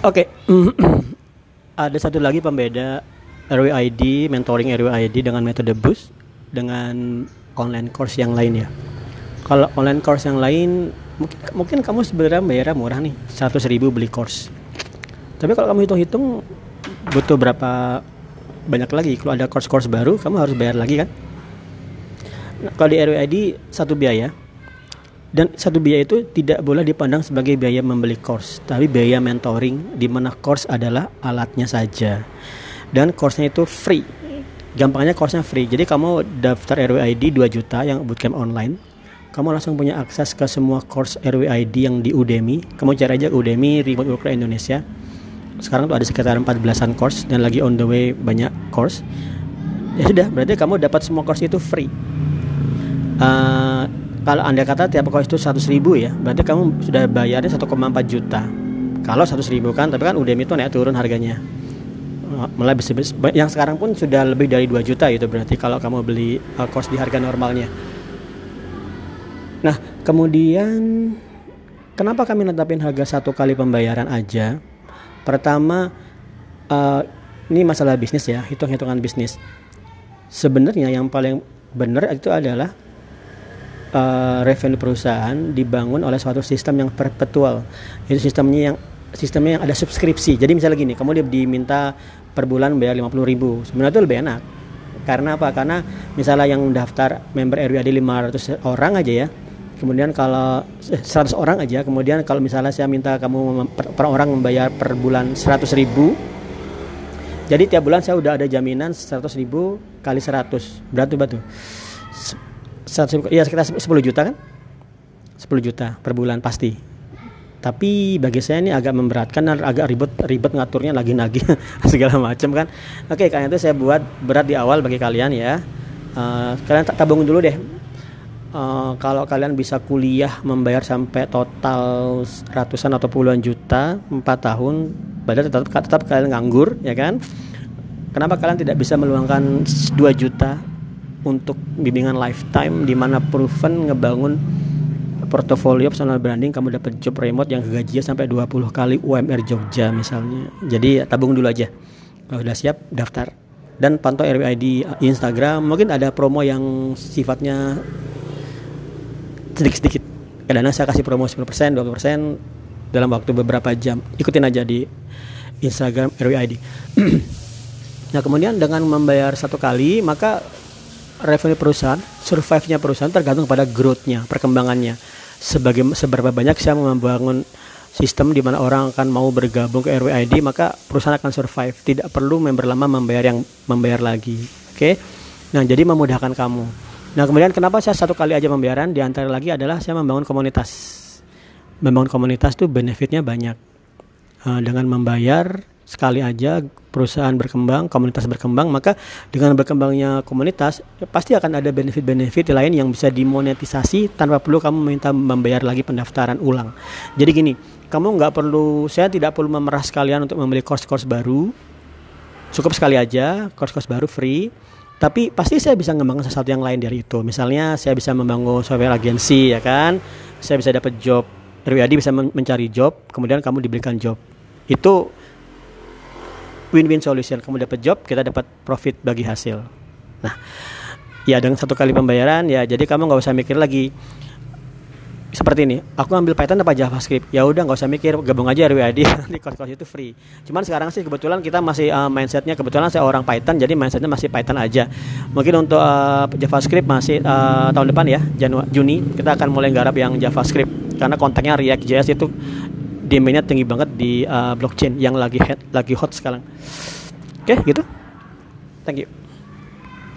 Oke, ada satu lagi pembeda RWID, mentoring RWID dengan metode boost dengan online course yang lain ya. Kalau online course yang lain mungkin, mungkin kamu sebenarnya bayarnya murah nih, 100 ribu beli course. Tapi kalau kamu hitung-hitung butuh berapa banyak lagi kalau ada course-course baru kamu harus bayar lagi kan? Nah, kalau di RWID satu biaya, dan satu biaya itu tidak boleh dipandang sebagai biaya membeli course, tapi biaya mentoring di mana course adalah alatnya saja. Dan course-nya itu free. Gampangnya course-nya free. Jadi kamu daftar RWID 2 juta yang bootcamp online, kamu langsung punya akses ke semua course RWID yang di Udemy. Kamu cari aja Udemy Remote Worker Indonesia. Sekarang tuh ada sekitar 14-an course dan lagi on the way banyak course. Ya sudah, berarti kamu dapat semua course itu free. Uh, kalau anda kata tiap course itu 100 ribu ya berarti kamu sudah bayarnya 1,4 juta. Kalau 100 ribu kan tapi kan Udemy itu naik turun harganya. Mulai bisa, yang sekarang pun sudah lebih dari 2 juta itu berarti kalau kamu beli uh, course di harga normalnya. Nah kemudian kenapa kami netapin harga satu kali pembayaran aja? Pertama uh, ini masalah bisnis ya hitung-hitungan bisnis. Sebenarnya yang paling benar itu adalah uh, revenue perusahaan dibangun oleh suatu sistem yang perpetual. Itu sistemnya yang sistemnya yang ada subskripsi. Jadi misalnya gini, kamu diminta per bulan bayar 50 ribu. Sebenarnya itu lebih enak. Karena apa? Karena misalnya yang daftar member RWAD 500 orang aja ya. Kemudian kalau 100 eh, orang aja, kemudian kalau misalnya saya minta kamu per, per orang membayar per bulan 100 ribu, jadi tiap bulan saya udah ada jaminan 100 ribu kali 100 berarti batu 100 ya sekitar 10 juta kan? 10 juta per bulan pasti. Tapi bagi saya ini agak memberatkan dan agak ribet ribet ngaturnya lagi nagih segala macam kan. Oke karena itu saya buat berat di awal bagi kalian ya. Uh, kalian tabung dulu deh. Uh, kalau kalian bisa kuliah membayar sampai total ratusan atau puluhan juta 4 tahun berarti tetap tetap kalian nganggur ya kan? Kenapa kalian tidak bisa meluangkan 2 juta untuk bimbingan lifetime di mana proven ngebangun portofolio personal branding kamu dapat job remote yang gajinya sampai 20 kali UMR Jogja misalnya. Jadi tabung dulu aja. Kalau sudah siap daftar dan pantau RWID Instagram mungkin ada promo yang sifatnya sedikit-sedikit. Kadang-kadang saya kasih promo 10%, 20% dalam waktu beberapa jam. Ikutin aja di Instagram RWID. nah, kemudian dengan membayar satu kali, maka revenue perusahaan, survive-nya perusahaan tergantung pada growth-nya, perkembangannya. Sebagai seberapa banyak saya membangun sistem di mana orang akan mau bergabung ke RWID, maka perusahaan akan survive. Tidak perlu member lama membayar yang membayar lagi. Oke. Okay? Nah, jadi memudahkan kamu. Nah, kemudian kenapa saya satu kali aja pembayaran? Di antara lagi adalah saya membangun komunitas. Membangun komunitas tuh benefitnya banyak. Uh, dengan membayar sekali aja perusahaan berkembang, komunitas berkembang, maka dengan berkembangnya komunitas pasti akan ada benefit-benefit lain yang bisa dimonetisasi tanpa perlu kamu minta membayar lagi pendaftaran ulang. Jadi gini, kamu nggak perlu, saya tidak perlu memeras kalian untuk membeli course-course baru, cukup sekali aja course-course baru free. Tapi pasti saya bisa ngembangkan sesuatu yang lain dari itu. Misalnya saya bisa membangun software agensi ya kan, saya bisa dapat job, Riyadi bisa mencari job, kemudian kamu diberikan job. Itu win-win solution. Kamu dapat job kita dapat profit bagi hasil. Nah ya dengan satu kali pembayaran ya jadi kamu nggak usah mikir lagi seperti ini. Aku ambil Python apa JavaScript? Ya udah nggak usah mikir gabung aja RWID di course-course itu free. Cuman sekarang sih kebetulan kita masih uh, mindsetnya kebetulan saya orang Python jadi mindsetnya masih Python aja. Mungkin untuk uh, JavaScript masih uh, tahun depan ya Januari Juni kita akan mulai garap yang JavaScript. Karena kontaknya React JS itu demandnya tinggi banget di uh, blockchain yang lagi hot, lagi hot sekarang. Oke, okay, gitu. Thank you.